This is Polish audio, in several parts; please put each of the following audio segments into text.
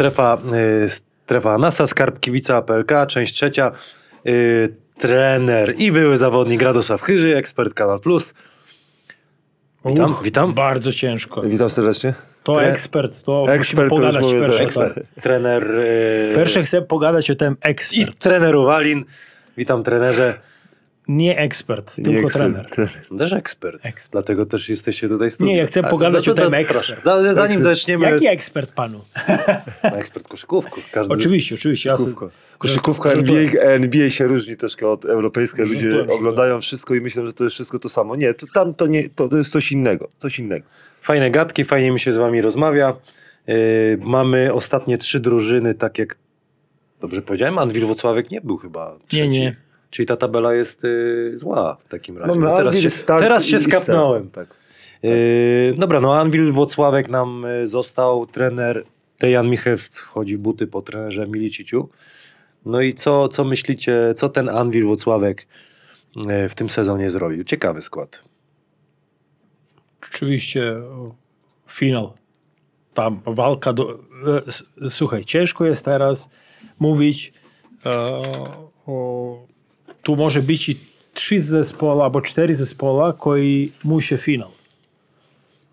Strefa, y, strefa NASA, Skarb Kibica APLK, część trzecia. Y, trener i były zawodnik Radosław Chyży, ekspert Kanal Plus. Witam, Uch, witam. Bardzo ciężko. Witam serdecznie. To Tre- ekspert, to Ekspert, musimy pogadać mówię, pierwsze. ekspert. tak. Trener y, Pierwsze chcę pogadać o tym i ekspert. trener Uwalin. Witam trenerze. Nie ekspert, tylko Nie chcę- trener. Też ekspert. Ekspert. Dlatego też jesteście tutaj w studiu. Nie, ja chcę A, pogadać o tym proszę. ekspert. Da- Zanim Ekspert. zaczniemy... Jaki ekspert panu? Ekspert koszykówku. Każdy... Oczywiście, oczywiście. Koszykówka. Koszykówka NBA, NBA się różni troszkę od europejskiej. Ludzie oglądają wszystko i myślą, że to jest wszystko to samo. Nie, to tam to nie, to, to jest coś innego. Coś innego. Fajne gadki, fajnie mi się z wami rozmawia. Yy, mamy ostatnie trzy drużyny, tak jak dobrze powiedziałem, Anwil Wocławek nie był chyba trzeci. Nie, nie. Czyli ta tabela jest yy, zła w takim razie. Mamy No teraz się, teraz się skapnąłem. Tak. Yy, dobra, no Anwil Wocławek nam yy, został, trener Dejan Michewc chodzi w buty po trenerze Miliciciu. No i co, co myślicie, co ten Anwil Wocławek yy, w tym sezonie zrobił? Ciekawy skład. Oczywiście o, finał. Tam walka do... e, s- Słuchaj, ciężko jest teraz mówić e, o... Tu może być i trzy zespoły albo cztery zespoły, koji musi finał.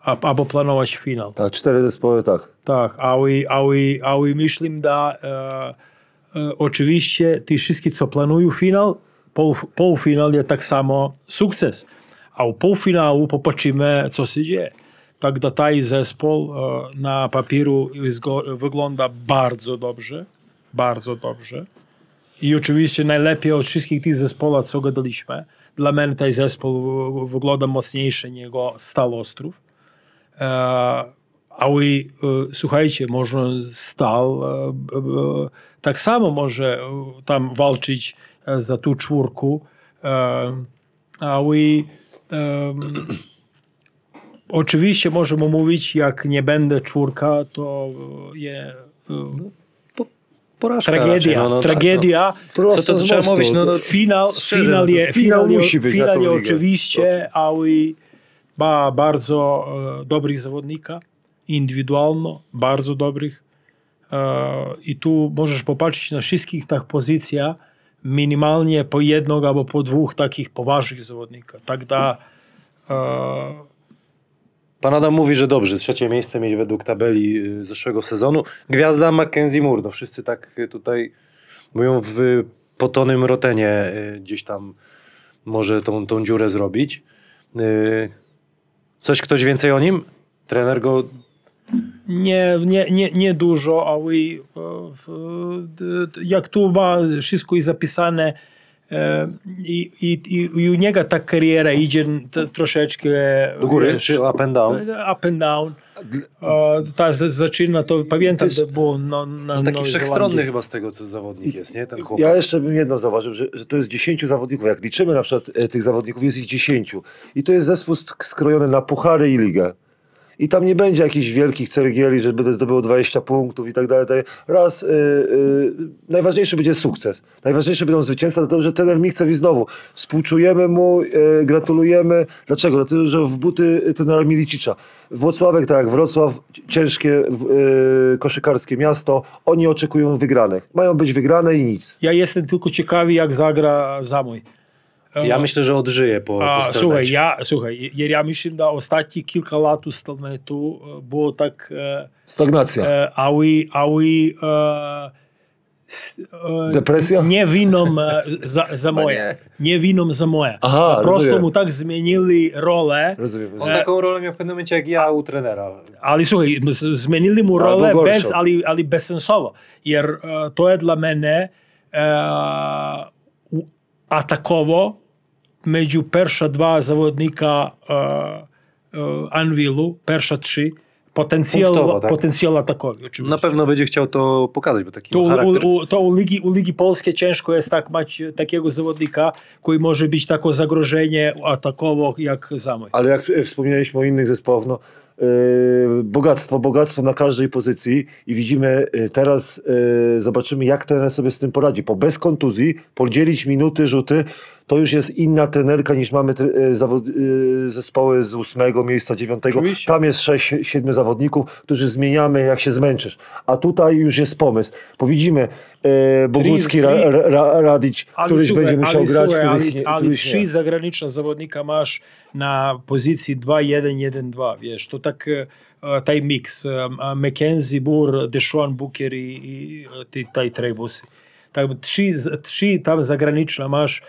A- Albo planować finał. tak, cztery zespoły, tak. Tak, ali, ali, ali myślim da e, e, oczywiście ti wszystkie, co planują finał, pol, półfinał je tak samo sukces. A u półfinału popatrzymy, co się dzieje. Tak da taj zespół e, na papieru wygląda bardzo dobrze, bardzo dobrze. I oczywiście najlepiej od wszystkich tych zespołów, co gadaliśmy. Dla mnie ten zespół wygląda mocniejszy niż Stal Ostrów. Ale e, słuchajcie, można Stal e, tak samo może e, tam walczyć za tą czwórku. E, ale oczywiście możemy mówić, jak nie będę czwórka, to je Porażka tragedia, no, no, tak, no. tragedia. Prosto Co to trzeba mostu, mówić? No, no, Finał, Szczerze, finał, no je, finał finał, musi być na finał je oczywiście, ale ma bardzo e, dobrych zawodnika, indywidualno, bardzo dobrych. E, I tu możesz popatrzeć na wszystkich tych pozycjach, minimalnie po jednego albo po dwóch takich poważnych zawodnika. Tak da e, Pan Adam mówi, że dobrze, trzecie miejsce mieli według tabeli y, zeszłego sezonu. Gwiazda Mackenzie Moore, no wszyscy tak y, tutaj mówią w potonym rotenie y, gdzieś tam może tą, tą dziurę zrobić. Coś ktoś więcej o nim? Trener go... Nie, nie, nie, nie dużo, ale jak tu ma wszystko jest zapisane i, i, i u niego ta kariera idzie t- troszeczkę Do góry, wiesz, czy up and down? up and down. E, Ta z- zaczyna to, pamiętam, to było na, na Taki Nowej wszechstronny Zelandii. chyba z tego, co zawodnik jest, nie? Ten chłopak. Ja jeszcze bym jedno zauważył, że, że to jest 10 zawodników. Jak liczymy na przykład e, tych zawodników, jest ich 10. I to jest zespół sk- skrojony na puchary i ligę. I tam nie będzie jakichś wielkich ceregieli, że będę zdobył 20 punktów i tak dalej. tak. Raz, y, y, najważniejszy będzie sukces. Najważniejsze będą zwycięstwa, dlatego że trener Michcewi znowu współczujemy mu, y, gratulujemy. Dlaczego? Dlatego, że w buty trenera Milicicza. Włocławek, tak Wrocław, ciężkie y, koszykarskie miasto, oni oczekują wygranych. Mają być wygrane i nic. Ja jestem tylko ciekawy, jak zagra Zamoj. Ja myślę, że odżyje po, A, po Słuchaj, ja, słuchaj, jer ja myślę, że ostatnie kilka lat tu e, było tak... E, Stagnacja. E, ały, ały, e, e, Depresja? Nie winom za, za no moje. Nie winom za moje. Aha, po prostu mu tak zmienili rolę. Rozumiem, rozumiem. On taką rolę miał w pewnym momencie jak ja u trenera. Ale słuchaj, zmienili mu rolę, bez, ale, ale bezsensowo. Jer to jest dla mnie e, atakowo dwa zawodnika e, e, Anwilu, pierwsze trzy, potencjał, Punktowo, tak? potencjał atakowy oczywiście. Na pewno będzie chciał to pokazać, bo taki To, u, u, to u, Ligi, u Ligi Polskiej ciężko jest tak mać takiego zawodnika, który może być takie zagrożenie atakowo jak Zamoj. Ale jak wspomnieliśmy o innych zespołach, no, e, bogactwo, bogactwo na każdej pozycji i widzimy e, teraz, e, zobaczymy jak trener sobie z tym poradzi. Po bez kontuzji, podzielić minuty, rzuty, to już jest inna trenerka niż mamy e, zawod, e, zespoły z ósmego miejsca, dziewiątego. Tam jest sześć, siedmiu zawodników, którzy zmieniamy jak się zmęczysz. A tutaj już jest pomysł. Bo widzimy e, Bogucki, ra, ra, ra, Radić, Ali któryś będzie musiał grać, słuchaj, których ali, nie. ali któryś trzy zagraniczne zawodnika masz na pozycji 2-1-1-2, wiesz, to tak e, taj miks, McKenzie, Bur, Deshaun Booker i, i taj Trebusy. Tak, trzy, trzy tam zagraniczne masz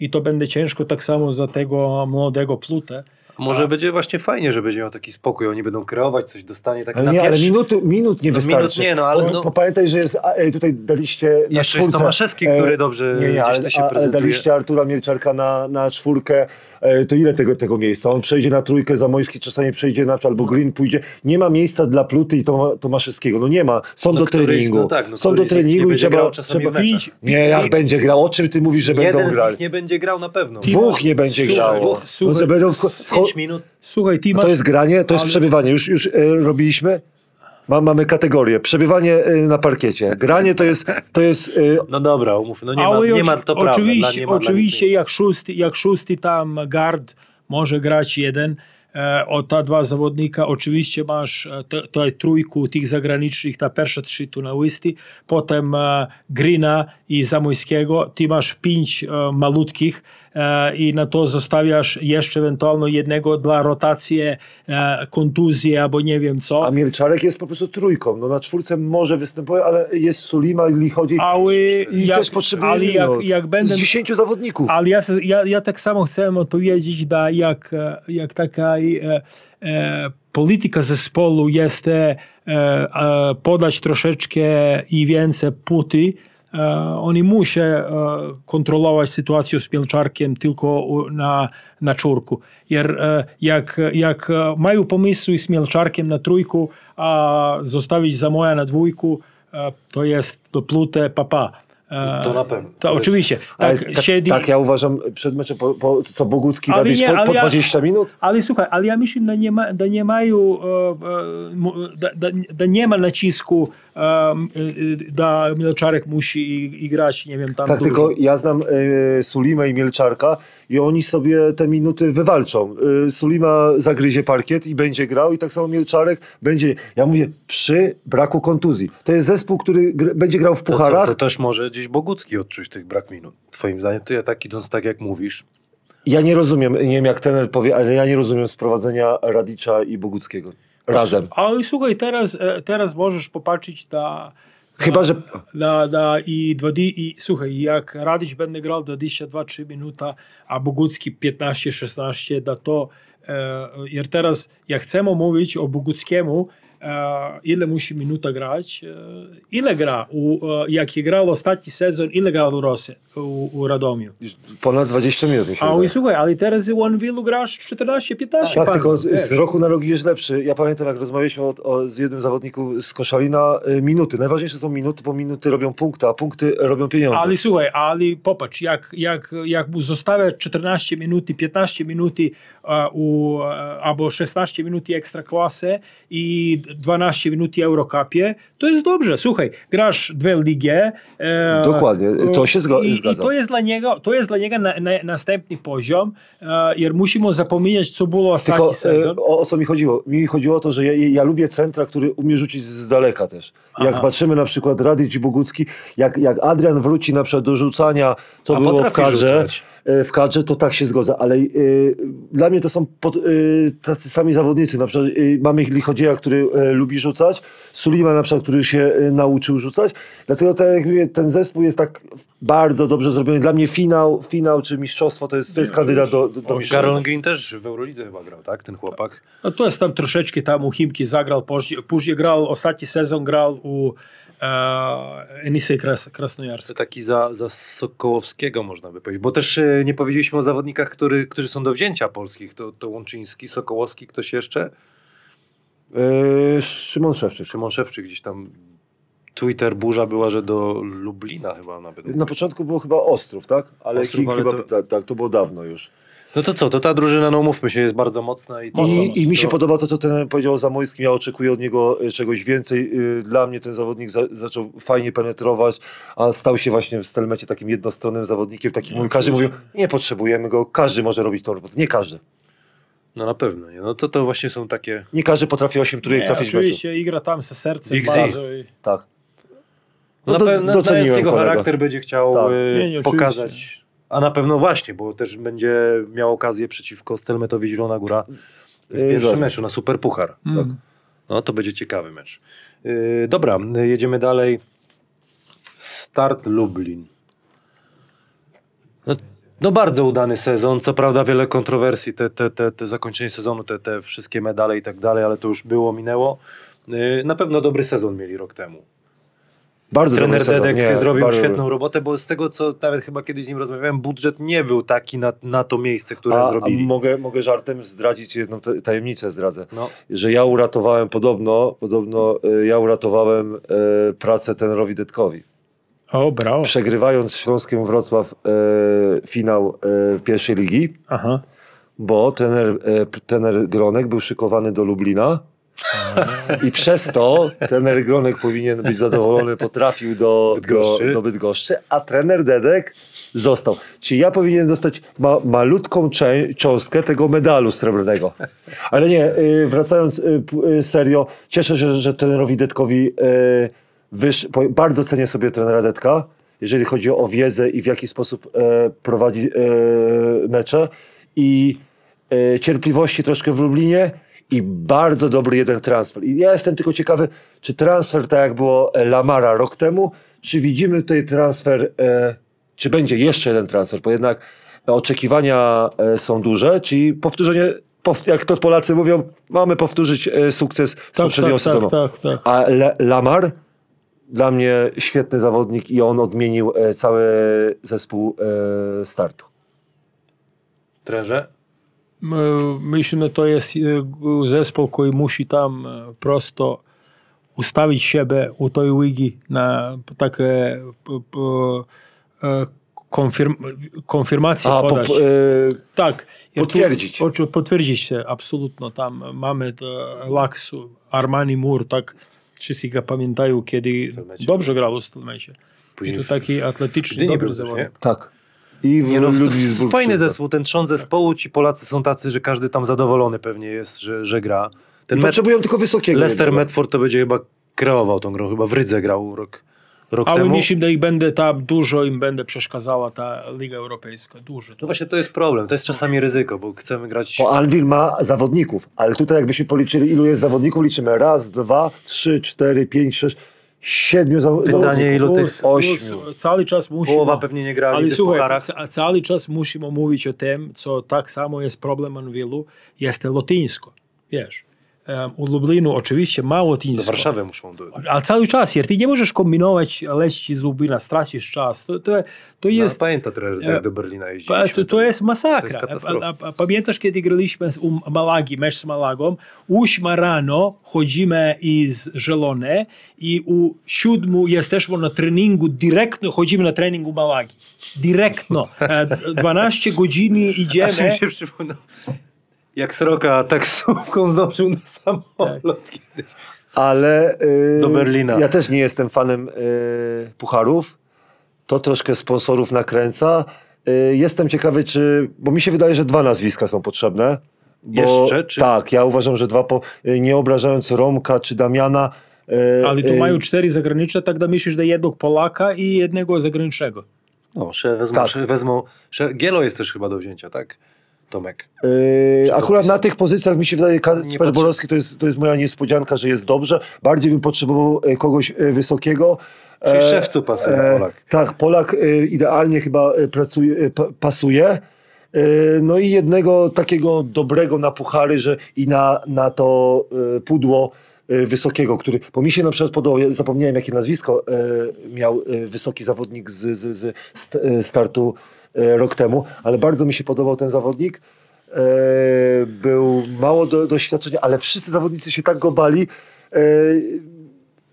i to będzie ciężko tak samo za tego młodego Plutę. Może A- będzie właśnie fajnie, że będzie miał taki spokój. Oni będą kreować, coś dostanie tak Ale na nie, ale pierwszy. minuty, minut nie No wystarczy. minut nie, no, ale no- bo Pamiętaj, że jest, e, tutaj daliście na Jeszcze jest czwórce, Tomaszewski, e, który dobrze nie, nie, gdzieś ale, to się a- ale prezentuje. daliście Artura Mielczarka na, na czwórkę, e, to ile tego, tego miejsca? On przejdzie na trójkę, Zamojski czasami przejdzie na albo Green pójdzie. Nie ma miejsca dla Pluty i Toma, Tomaszewskiego. No nie ma. Są No do treningu. no tak, no Są do treningu i trzeba... trzeba... Pięć, Nie, jak będzie grał? O czym ty mówisz, że będą Jeden z grali? nich nie będzie grał na pewno. Dwóch nie będzie grało. No, będą w, w, Minut. Słuchaj, ty masz... to jest granie, to jest Ale- przebywanie. Już, już e, robiliśmy? Ma, mamy kategorię. Przebywanie e, na parkiecie. Granie to jest, to jest e, No dobra, umówmy. No nie ma, Ale nie ma to prawda. Oczywiście, dla- ma oczywiście jak, szósty, jak szósty tam guard może grać jeden, e, o ta dwa zawodnika, oczywiście masz te- tę trójku tych zagranicznych, ta pierwsza trzy tu na listy, potem e, Grina i Zamojskiego, ty masz pięć e, malutkich i na to zostawiasz jeszcze ewentualnie jednego dla rotacji, e, kontuzji albo nie wiem co. A Mielczarek jest po prostu trójką. No na czwórce może występuje, ale jest Sulima i chodzi. Ale I jak- też potrzebuje ale jak- jak będę- Z 10 zawodników. Ale ja, ja, ja tak samo chcę odpowiedzieć, da, jak, e, jak taka e, e, polityka zespołu jest e, e, podać troszeczkę i więcej puty, e, oni muszą e, kontrolować sytuację z Mielczarkiem tylko na, na czwórku. Jer e, jak, jak e, mają pomysły z Mielczarkiem na trójku, a zostawić Zamoja na dwójku, e, to jest do plute papa. E, To na pewno. To, oczywiście. Tak, tak, siedzi, tak, ja uważam przed meczem, po, po, co Bogucki Ale Radić nie, po, po ja- 20 minut? Ale słuchaj, ale ja myślę, że nie, ma, że nie mają, da, da, da nie ma nacisku, e, e, da Milczarek musi i, i grać, nie wiem, tam Tak, dużo. tylko ja znam e, Sulimę i Mielczarka i oni sobie te minuty wywalczą. Sulima zagryzie parkiet i będzie grał i tak samo Mielczarek będzie, ja mówię, przy braku kontuzji. To jest zespół, który gr- będzie grał w To, co, pucharach. to też może gdzieś Bogucki odczuć tych brak minut. Twoim zdaniem, ty tak idąc tak jak mówisz. Ja nie rozumiem, nie wiem jak trener powie, ale ja nie rozumiem sprowadzenia Radicza i Boguckiego razem. Ale słuchaj, teraz, e, teraz możesz popatrzeć na Chyba, że Da, da, i, 20, i słuchaj, jak Radić będzie grał 22-3 minuta, a Bogucki 15-16, da to, e, jer teraz jak chcemy mówić o Boguckiemu, e, ile musi minuta grać, e, ile gra, u, e, jak grał ostatni sezon, ile grał u Rosji, u, u Radomiu. ponad 20 minut mi się A i słuchaj, ale teraz u Anwilu grasz 14-15. Tak, pan, tylko z, z roku na rok jest lepszy. Ja pamiętam, jak rozmawialiśmy o, o, z jednym zawodniku z Koszalina, y, minuty. Najważniejsze są minuty, bo minuty robią punkty, a punkty robią pieniądze. Ali słuchaj, ali popatrz, jak, jak, jak mu zostawia 14 minuty, 15 minuty a, u, albo 16 minuty ekstra klasy i 12 minuty Eurocupie, to jest dobrze. Słuchaj, grasz dwie ligi. E, Dokładnie, to się zgo- i, I zgadzam. to jest dla niego, to jest dla niego na, na, następny poziom, e, jer musimy zapominać, co było ostatni Tylko sezon. e, o, o co mi chodziło? Mi chodziło o to, że ja, ja lubię centra, który umie rzucić z daleka też. Jak Aha. patrzymy na przykład Radic i Bogucki, jak, jak Adrian wróci na przykład do rzucania, co A było w kadrze, rzucać. E, w kadrze, to tak się zgodzę, ale e, dla mnie to są pod, e, tacy sami zawodnicy. Na przykład e, mamy Lichodzieja, który e, lubi rzucać, Sulima na przykład, który się e, nauczył rzucać. Dlatego tak jak mówię, ten zespół jest tak bardzo dobrze zrobiony. Dla mnie finał, finał czy mistrzostwo to jest, to jest kandydat do, do, do mistrzostwa. Karol Green też w Eurolidze chyba grał, tak? Ten chłopak. No to jest tam troszeczkę tam u Chimki zagrał, później, później grał, ostatni sezon grał u e, Enisy Kras, To Krasnojarsk. taki za, za Sokołowskiego można by powiedzieć. Bo też e, nie powiedzieliśmy o zawodnikach, który, którzy są do wzięcia polskich. To, to Łączyński, Sokołowski, ktoś jeszcze? E, Szymon Szewczyk. Szymon Szewczyk gdzieś tam. Twitter burza była, że do Lublina chyba nawet. Na początku było chyba Ostrów, tak? Ale Ostrów, ale chyba, to- tak, tak, to było dawno już. No to co, to ta drużyna, no umówmy się, jest bardzo mocna i to... Mocno, I, I mi się podoba to, co ten powiedział o Zamojskim. Ja oczekuję od niego y, czegoś więcej. Y, Dla mnie ten zawodnik za, zaczął fajnie penetrować, a stał się właśnie w Stelmecie takim jednostronnym zawodnikiem. Takim, No, każdy mówił, nie potrzebujemy go, każdy może robić tą robotę. Nie każdy. No na pewno, nie? No to to właśnie są takie... Nie każdy potrafi 8 trójek Nie, trafić w meczu. oczywiście igra tam ze sercem bardzo. I... Tak. No, No na pewno doceniłem jego charakter będzie chciał Tak. y, Nie, nie, oczywiście. pokazać. A na pewno właśnie, bo też będzie miał okazję przeciwko Stelmetowi Zielona Góra w pierwszym meczu na Super Puchar. Mm. No to będzie ciekawy mecz. Yy, dobra, jedziemy dalej. Start Lublin. No, no bardzo udany sezon, co prawda wiele kontrowersji, te, te, te, te zakończenie sezonu, te, te wszystkie medale i tak dalej, ale to już było, minęło. Yy, na pewno dobry sezon mieli rok temu. Bardzo Trener. Dedek Nie, zrobił bardzo świetną robotę, bo z tego, co nawet chyba kiedyś z nim rozmawiałem, budżet nie był taki na, na to miejsce, które A, a zrobili. mogę, mogę żartem zdradzić jedną ta- tajemnicę, zdradzę. No, Że ja uratowałem podobno, podobno y, ja uratowałem y, pracę trenerowi Dedkowi. O, brawo. Przegrywając Śląskiem Wrocław y, finał y, pierwszej ligi, Aha. bo trener, e, trener Gronek był szykowany do Lublina i przez to trener Gronek powinien być zadowolony, potrafił do do, Bydgoszczy. do Bydgoszczy, a trener Dedek został. Czyli ja powinienem dostać ma, malutką cząstkę tego medalu srebrnego. Ale nie, y, wracając y, y, serio, cieszę się, że trenerowi po- bardzo cenię sobie trenera Dedka, jeżeli chodzi o wiedzę i w jaki sposób e, prowadzi e, mecze i e, cierpliwości troszkę w Lublinie i bardzo dobry jeden transfer. I ja jestem tylko ciekawy, czy transfer tak jak było e, Lamara rok temu, czy widzimy tutaj transfer, e, czy będzie jeszcze jeden transfer, bo jednak oczekiwania e, są duże, czyli powtórzenie, pow, jak to Polacy mówią, mamy powtórzyć e, sukces z Tak, poprzedniego tak, sezonu. tak, tak, tak. A Le, Lamar dla mnie świetny zawodnik i on odmienił e, cały zespół e, startu. trenerze? Myślę, to jest g- zespół, który musi tam e, prosto ustawić siebie u tej ligi na takie e, konfirm, konfirmację A, po, podać. po, e, tak. jer tu- potwierdzić. potwierdzić się, absolutno. Tam mamy to Laksu, Armani Mur, tak wszyscy go pamiętają, kiedy dobrze grał w Stelmecie. I Później w- taki atletyczny, dobry zawodnik. tak. I w Nie no, Ludwigsburg fajny zespół, ten trząs zespołu, ci Polacy są tacy, że każdy tam zadowolony pewnie jest, że, że gra. Ten Potrzebują tylko wysokiego. Leicester jednego. Medford to będzie chyba kreował tą grą, chyba w Rydze grał rok, rok Ale temu. że ich będę tam dużo im będę przeszkadzała ta Liga Europejska. Dużo. No właśnie to jest problem, to jest czasami ryzyko, bo chcemy grać... Bo Anvil ma zawodników, ale tutaj jakbyśmy policzyli, ilu jest zawodników, liczymy raz, dwa, trzy, cztery, pięć, sześć, siedmiu zaw- Pytanie, zawodników. ilu tych- Ośmiu. cały czas musimy... Połowa pewnie nie gra Ale słuchaj, pucharach. cały czas musimy mówić o tym, co tak samo jest problem Anwilu, jest lotyńsko. Wiesz, u Lublinu oczywiście ma Do lotyńsko. Warszawy muszą dojść. Ale cały czas, jer ty nie możesz kombinować, lecieć z Lublina, stracisz czas. To, to, to Jest... jest... No, pamięta trener, e, jak do Berlina jeździliśmy. To, to jest masakra. To jest a, katastrofa. a, a pamiętasz, kiedy graliśmy z um, Malagi, mecz z Malagą? Ósma rano chodzimy z Żelone i u siódmu jesteśmy na treningu, dyrektno chodzimy na treningu Malagi. Dyrektno. E, 12 godzin Aż idziemy. mi się przypomniał, jak Sroka taksówką zdążył na samolot kiedyś. Ale y, Do Berlina. ja też nie jestem fanem y, pucharów. To troszkę sponsorów nakręca. Y, jestem ciekawy, czy. Bo mi się wydaje, że dwa nazwiska są potrzebne. Bo, Jeszcze, czy- Tak, ja uważam, że dwa, po, y, nie obrażając Romka czy Damiana. y, Ale tu y, mają cztery zagraniczne, tak da myślisz, że jednego Polaka i jednego zagranicznego. No, że wezmą, Tak. że wezmą że Gielo jest też chyba do wzięcia, tak? Tomek. Yy, akurat na tych pozycjach mi się wydaje, Nie Kasper Borowski to jest, to jest moja niespodzianka, że jest dobrze. Bardziej bym potrzebował e, kogoś e, wysokiego. Czyli E, szewcu pasuje Polak. Tak, Polak idealnie chyba pracuje, pa, pasuje. No i jednego takiego dobrego na puchary, że i na, na to pudło wysokiego, który, bo mi się na przykład podobał, ja zapomniałem jakie nazwisko miał wysoki zawodnik z, z, z st, startu rok temu, ale bardzo mi się podobał ten zawodnik. E, Był mało do, doświadczenia, ale wszyscy zawodnicy się tak go bali.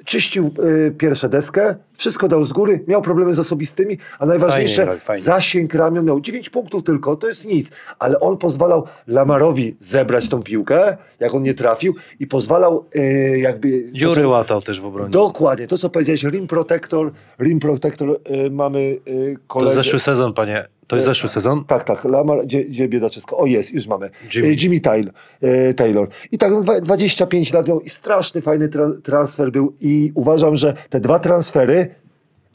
Czyścił e, pierwsze deskę, Wszystko dał z góry, miał problemy z osobistymi, a najważniejsze, Fajnie fajnie. zasięg ramion miał 9 punktów tylko, to jest nic, ale on pozwalał Lamarowi zebrać tą piłkę, jak on nie trafił i pozwalał e, jakby... Dziury łatał też w obronie. Dokładnie, to co powiedziałeś, rim protector, rim protector, e, mamy To kolegę... jest zeszły sezon, panie. To jest zeszły sezon? Tak, tak, Lamar, gdzie, gdzie biedaczysko? O jest, już mamy. Jimmy. Jimmy, Jimmy Taylor, e, Taylor. I tak no, dwa- 25 lat miał i straszny, fajny tra- transfer był i uważam, że te dwa transfery,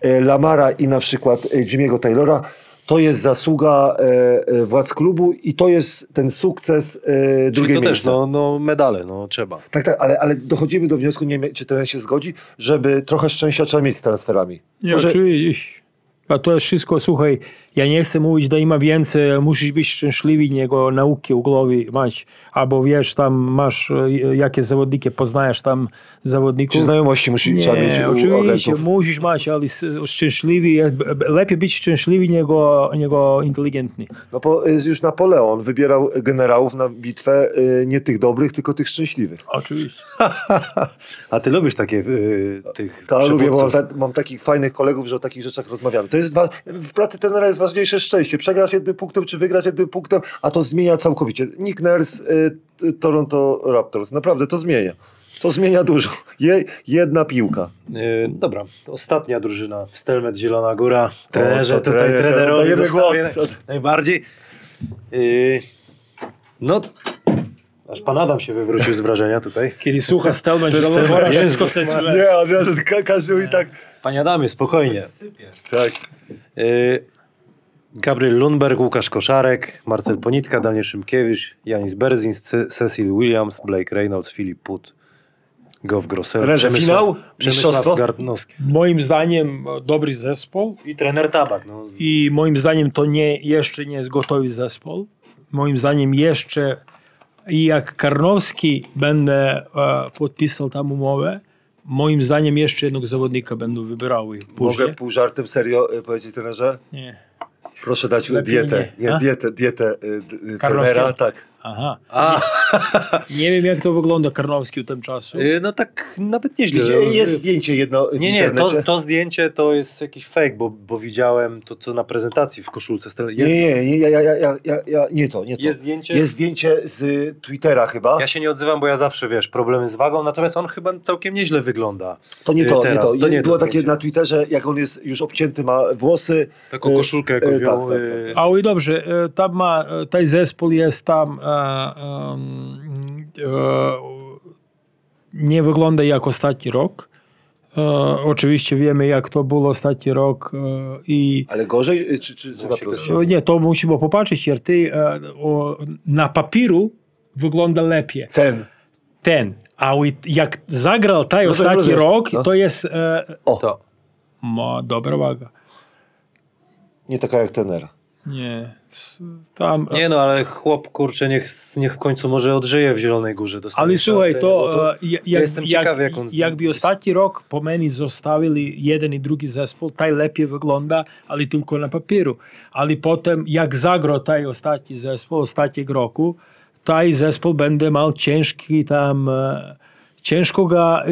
e, Lamara i na przykład e, Jimmy'ego Taylora, to jest zasługa e, e, władz klubu i to jest ten sukces e, Czyli drugiej to też, miejsce. no, no medale, no trzeba. Tak, tak, ale, ale dochodzimy do wniosku, nie wiem, czy ten się zgodzi, żeby trochę szczęścia trzeba mieć z transferami. Nie, Może- oczywiście. A to jest wszystko, słuchaj, ja nie chcę mówić, da ima więcej, musisz być szczęśliwy nego nauki u głowie mać. Albo wiesz, tam masz e, jakie zawodniki, poznajesz tam zawodników. Czy znajomości musi, trzeba mieć Nie, u oczywiście, musisz mać, ale szczęśliwy, b- lepiej być szczęśliwy nego, nego inteligentny. No bo jest już Napoleon wybierał generałów na bitwę y, nie tych dobrych, tylko tych szczęśliwych. Oczywiście. A ty lubisz takie tych Tak, lubię, bo mam, ta, mam takich fajnych kolegów, że o takich rzeczach rozmawiamy. To jest wa- w pracy trenera jest ważniejsze szczęście. Przegrać jednym punktem, czy wygrać jednym punktem, a to zmienia całkowicie. Nick Nurse, y, Toronto Raptors, naprawdę to zmienia. To zmienia dużo. Je, jedna piłka. Y, dobra, ostatnia drużyna. Stelmet Zielona Góra. Trenerze, to tutaj trener, trenerowi dajemy głos. naj- Najbardziej. Y, no, aż pan Adam się wywrócił z wrażenia tutaj. Kiedy słucha to chce sma- źle. Nie, od razu ka- każdy i tak. Panie Adamie, spokojnie. tak. Y, Gabriel Lundberg, Łukasz Koszarek, Marcel Ponitka, Daniel Szymkiewicz, Janis Berzins, Ce- Cecil Williams, Blake Reynolds, Filip Put, Goff Grossel, Trenerze, finał? Przemysław Mistrzostwo? Moim zdaniem e, dobry zespół. I trener Tabak. No. I moim zdaniem to nie, jeszcze nie jest gotowy zespół. Moim zdaniem jeszcze i jak Karnowski będę e, podpisał tam umowę, moim zdaniem jeszcze jednego zawodnika będą wybierały później. Mogę pół żartem serio y, powiedzieć trenerze? Nie. Proszę dać Lepiej dietę. nie. Nie, dietę, dietę y, Karnowskiego? trenera. Tak. Aha. A, Nie wiem jak to wygląda Karnowski w tym czasu. y, no tak nawet nieźle. Gdzie jest zdjęcie jedno Nie, nie, to, to zdjęcie to jest jakiś fake, bo, bo widziałem to, co na prezentacji w koszulce. Stel- Nie, Jest, nie, nie, ja, ja, ja, ja, ja, nie to, nie to. Jest zdjęcie? Jest zdjęcie z y, Twittera chyba. Ja się nie odzywam, bo ja zawsze, wiesz, problemy z wagą, natomiast on chyba całkiem nieźle wygląda. To nie y, to, teraz. nie to. To nie Było to takie zdjęcie. na Twitterze, jak on jest już obcięty, ma włosy. Taką y, koszulkę y, miał. tak, tak, y, tak, A oj dobrze, e, tam ma, e, taj zespół jest tam e, e, nie wygląda jak ostatni rok. E, oczywiście wiemy jak to było ostatni rok e, i Ale gorzej, y, czy, czy, czy na plus? e, nie, to musimy popatrzeć, jer ty e, o, na papieru wygląda lepiej. Ten. Ten, a jak zagrał taj No ostatni rok, No. to jest e, O, To. ma dobra waga. nie taka jak tenera. Nie, tam, e, nie no, ale chłop, kurczę, niech, niech w końcu może odżyje w Zielonej Górze. Ale słuchaj, to, to e, ja jestem ciekawy, jak, on Jakby ostatni rok po meni zostawili jeden i drugi zespół, taj lepiej wygląda, ale tylko na papieru. Ale potem, jak zagro taj ostatni zespół ostatniego roku, taj zespół będzie miał ciężki tam... E, ciężko, ga,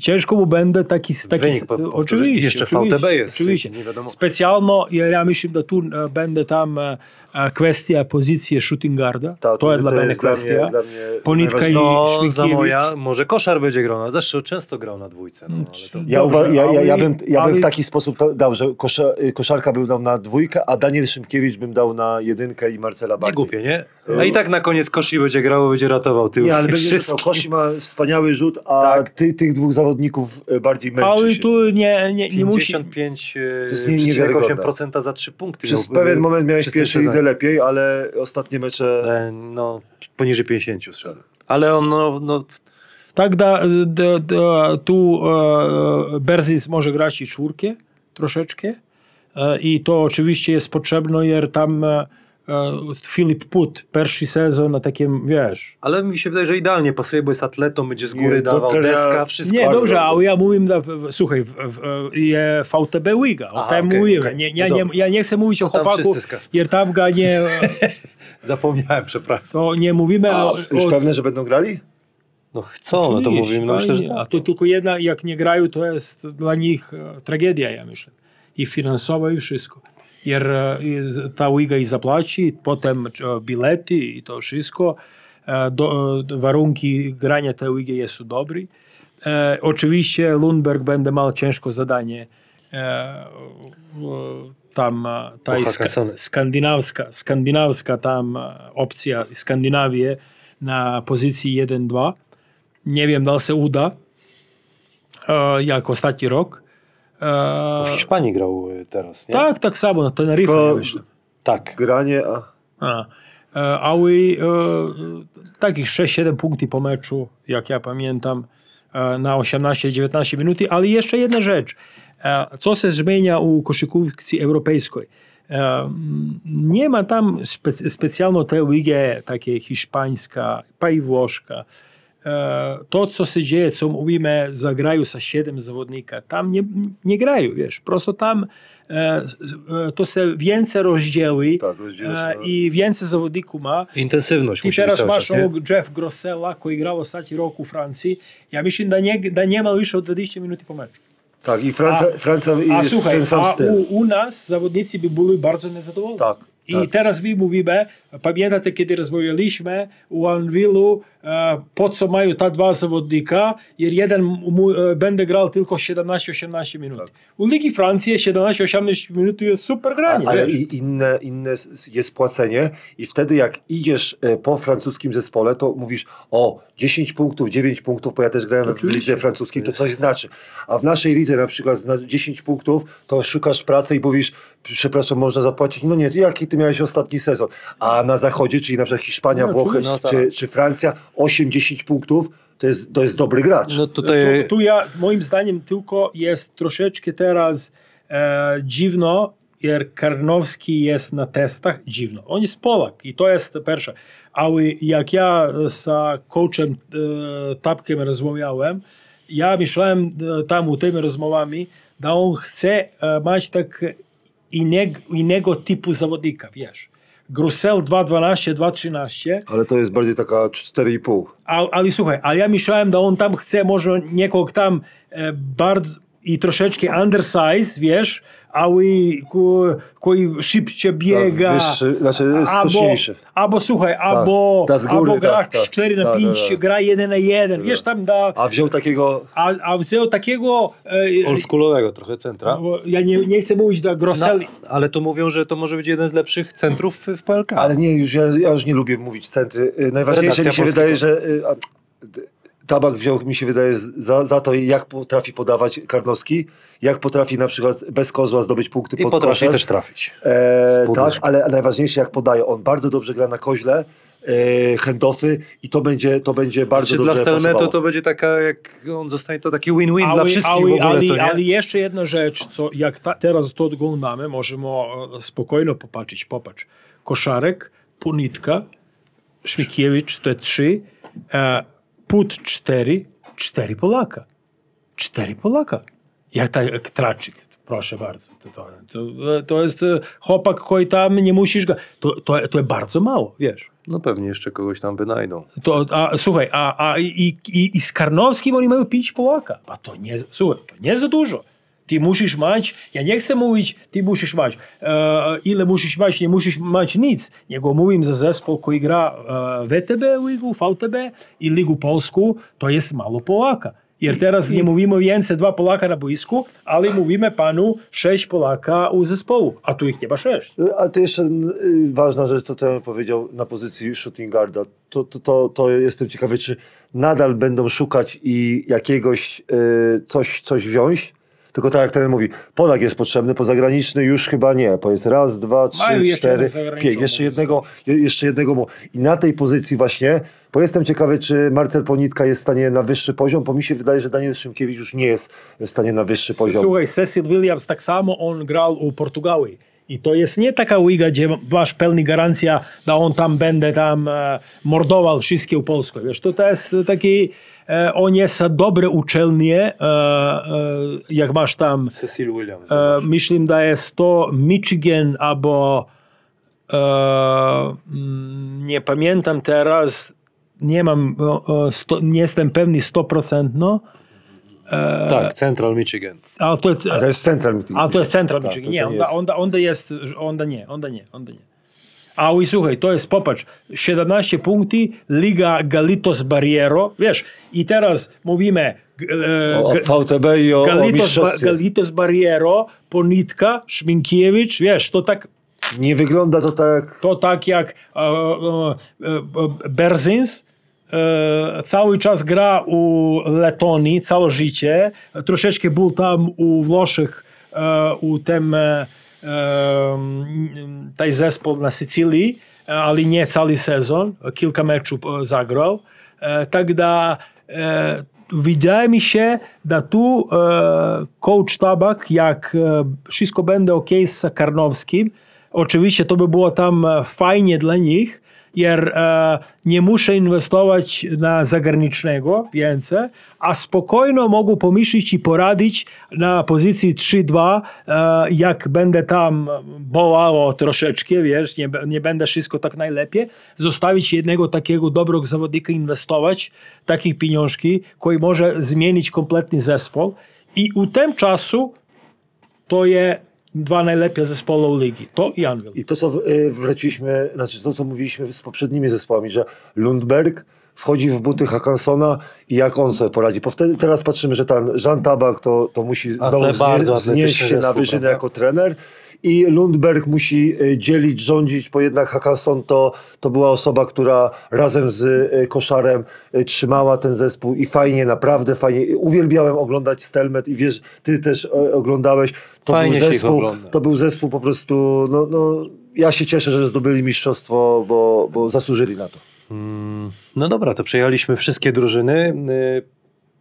ciężko mu będzie taki, taki Wynik po- oczywiście, Jeszcze oczywiście, VTB jest, oczywiście. nie wiadomo. Specjalno, ja myślę, że tu e, będzie tam e, e, kwestia pozycji shooting guarda, Ta, to jest dla mnie jest kwestia. Dla mnie, dla mnie Ponitka i No, za moja, może koszar będzie grał, zresztą często grał na dwójce. No, ale to... Ja, Dobrze, ja, ja, ja, bym, ja bym w taki sposób to dał, że kosza, y, koszarka bym dał na dwójkę, a Daniel Szymkiewicz bym dał na jedynkę i Marcela Nie bardziej. głupie, nie? A i tak na koniec Koshi będzie grał, bo będzie ratował tył. Nie, ale będzie to. Kosi ma wspaniały rzut, a Tak. ty, tych dwóch zawodników y, bardziej męczy Ale się. tu nie, nie, nie musi. 55, To jest nie- niewiarygodne. 8% za 3 punkty. Przez miał, pewien moment miałeś w przez ten pierwszej sezon. lidze lepiej, ale ostatnie mecze... E, No, poniżej 50 strzał. Ale on, no, no Так, да, да, да, tu e, Berzis może grać i czwórkę troszeczkę. E, I to oczywiście jest potrzebne, jer tam e, e, Filip Put, pierwszy sezon na takim, wiesz. ale mi się wydaje, że idealnie pasuje, bo jest atletą, będzie z góry Nie, do dawał trenera- deska, wszystko. Nie, dobrze, ale ja mówię, słuchaj, w, w, je VTB Liga, o Aha, tym okej, mówiłem. okej. Nie, ja, No nie, dobra. ja nie chcę mówić o tam chłopaku, wszyscy ska- jer tam ga nie, Zapomniałem, przepraszam. to nie mówimy A, o, już o pewne, że będą grali? No chcą, no to mówimy, no myślę, że fajnie. A tak. to tylko jedna, jak nie grają, to jest dla nich e, tragedia, ja myślę. I finansowa, i wszystko. Jer e, ta liga i zapłaci, potem e, bilety i to wszystko. E, Do, warunki grania tej ligi są dobre. E, oczywiście Lundberg będzie miał ciężko zadanie. E, tam ta ska, skandynawska, skandynawska tam opcja Skandynawii na pozycji 1-2. Nie wiem, da se uda, e, jak ostatni rok. W E, Hiszpanii grał y, teraz, nie? tak, tak samo, na Tenerife, Tylko- myślę. Tak. Granie, a A, e, ale e, takich 6-7 punktów po meczu, jak ja pamiętam, e, na 18-19 minut. Ale jeszcze jedna rzecz. E, Co się zmienia u koszykówki europejskiej? E, Nie ma tam spe, specjalno tej ligi takiej hiszpańska, pa i włoszka. E, To, co się dzieje, co mówimy, zagrają za 7 zawodnika, tam nie, nie grają, wiesz. Prosto tam e, e, to się więcej rozdzieli tak, e, na- i więcej zawodników ma. Intensywność musi być teraz masz czas, nie? Jeff Grossella koji igrao ostatnji rok u Franciji. Ja mislim da, njeg, da njema više od 20 minuti po meczu. Tak, i Francja, A- Francja A jest słuchaj, ten sam a styl. u, u nas zawodnicy by byli bardzo niezadowoleni. Tak, I tak. teraz my mówimy, pamiętacie kiedy rozmawialiśmy u Anvilu, e, po co mają ta dwa zawodnika, jer jeden e, będzie grał tylko 17-18 minut. Tak. U Ligi Francji 17-18 minut jest super granie. Ale i inne, inne jest płacenie i wtedy jak idziesz e, po francuskim zespole, to mówisz o 10 punktów, 9 punktów, bo ja też grałem w Oczywiście. lidze francuskiej, to coś znaczy. A w naszej lidze na przykład zna 10 punktów, to szukasz pracy i mówisz, przepraszam, można zapłacić? No nie, jaki ty miałeś ostatni sezon? A na zachodzie, czyli na przykład Hiszpania, No, Włochy oczywiście. No tak. czy, czy Francja, 8-10 punktów, to jest, to jest dobry gracz. No tutaj Tu, tu ja, moim zdaniem, tylko jest troszeczkę teraz e, dziwno, jer Karnowski jest na testach dziwno. On jest Polak i to jest pierwsze. Ale jak ja z coachem e, Tapkiem rozmawiałem, ja myślałem e, tam u tymi rozmowami, da on chce e, mać tak innego, innego typu zawodnika, wiesz. Grusel 2.12, 2.13, Ale to jest bardziej taka 4,5. a, ale słuchaj, ale ja myślałem, da on tam chce może niekog tam e, bardzo i troszeczkę undersize, wiesz, ko, koji szybciej biega. Tak, wyższy, znaczy albo, skoczniejszy. albo słuchaj, albo, da z góry, albo gra tak, tak. 4 na Tak, 5, tak, tak. gra 1 na 1, wiesz, tam da, A wziął takiego a, a wziął takiego, e, oldschoolowego trochę centra. bo ja nie, nie chcę mówić da No, Grosselli, ale to mówią, że to może być jeden z lepszych centrów w, PLK. Ale nie, już ja, ja już nie lubię mówić centry. Y, Najważniejsze Redakcja mi się Polskiego. wydaje, że y, a, Tabak wziął, mi się wydaje, za, za to, jak potrafi podawać Karnowski, jak potrafi na przykład bez kozła zdobyć punkty I pod potrafi koszem. też trafić. E, tak, ale najważniejsze jak podaje. On bardzo dobrze gra na koźle, e, handoffy i to będzie, to będzie bardzo Znaczy, dobrze dla pasowało. to będzie taka, jak on zostanie, to taki win-win dla wszystkich ale, w ogóle, ale, to nie? jeszcze jedna rzecz, co jak ta, teraz to oglądamy, możemy spokojno popatrzeć. Popatrz. Koszarek, Punitka, Szmikiewicz, to trzy, e, Put cztery, cztery Polaka. Cztery Polaka. Jak tak Traczyk, proszę bardzo. To, to, to, jest e, chłopak, który tam nie musisz go... To, to, to jest bardzo mało, wiesz. No pewnie jeszcze kogoś tam wynajdą. To, a, słuchaj, a, a i, i, i z Karnowskim oni mają pić Polaka. A to nie, słuchaj, to nie za dużo. Ty musisz mać, ja nie chcę mówić, ty musisz mać, e, ile musisz mać, nie musisz mać nic. Nego mówim za zespół, który gra e, VTB ligu, VTB i ligu polsku, to jest mało Polaka. Jer teraz nie mówimy więcej dwa Polaka na boisku, ale mówimy panu sześć Polaka u zespołu, a tu ich chyba sześć. Ale to jeszcze y, ważna rzecz, co trener powiedział na pozycji shooting guarda. To, to, to, to jestem ciekawy, czy nadal będą szukać i jakiegoś y, coś, coś wziąć. Tylko tak jak trener mówi, Polak jest potrzebny, pozagraniczny już chyba nie, bo jest raz, dwa, Mają trzy, jeszcze cztery, pięć. Jeszcze jednego, je- jeszcze jednego. mu- I na tej pozycji właśnie, bo jestem ciekawy, czy Marcel Ponitka jest w stanie na wyższy poziom, bo mi się wydaje, że Daniel Szymkiewicz już nie jest w stanie na wyższy poziom. Słuchaj, Cecil Williams tak samo on grał u Portugalii. I to jest nie taka liga, gdzie masz pełni garancja, da on tam będzie tam e, mordował wszystkie u Polsku. Wiesz, to, to jest taki, on jest dobre uczelnie, e, e, jak masz tam, Cecil Williams. e, myślę, da jest to Michigan albo e, mm, nie pamiętam teraz, nie mam, sto, nie jestem pewny 100%, no, Tak, Central Michigan. ale to jest, A to jest Central Meeting. ale to jest Central Michigan. to- Nie, to onda, jest. onda, onda jest, onda nie, onda nie, onda nie. A i słuchaj, to jest, popatrz, 17 punkty, Liga Galitos Barriero, wiesz, i teraz mówimy e, O, o VTB i o, o Galitos, ba, mistrzostwie. Galitos Barriero, Ponitka, Szminkiewicz, wiesz, to tak Nie wygląda to tak... to tak jak e, e, e, Berzins e, cały czas gra u Letonii, całe życie. Troszeczkę był tam u Włoszech, e, u tym e, taj zespół na Sycylii, ale nie cały sezon. Kilka meczów e, zagrał. E, tak da e, wydaje mi się, że tu e, coach Tabak, jak e, wszystko będzie ok z Karnowskim, Oczywiście to by było tam e, fajnie dla nich, jer e, nie muszę inwestować na zagranicznego więcej, a spokojno mogę pomyśleć i poradzić na pozycji 3-2, e, jak będę tam bolało troszeczkę, wiesz, nie, nie będę wszystko tak najlepiej, zostawić jednego takiego dobrego zawodnika, inwestować takich pieniążki, który może zmienić kompletny zespół. I u tym czasu to je dwa najlepiej zespoły ligi. To i Anvil. I to, co y, wróciliśmy, znaczy to, co mówiliśmy z poprzednimi zespołami, że Lundberg wchodzi w buty Hakansona i jak on sobie poradzi. Bo wtedy, teraz patrzymy, że ten Jean Tabak to, to musi znowu wznieść się na wyżynę jako trener. I Lundberg musi y, dzielić, rządzić, bo jednak Hakanson to, to była osoba, która razem z y, Koszarem y, trzymała ten zespół i fajnie, naprawdę fajnie. Uwielbiałem oglądać Stelmet i wiesz, ty też oglądałeś. To Fajnie był zespół, to był zespół po prostu, no, no ja się cieszę, że zdobyli mistrzostwo, bo, bo zasłużyli na to. No dobra, to przejechaliśmy wszystkie drużyny. Y,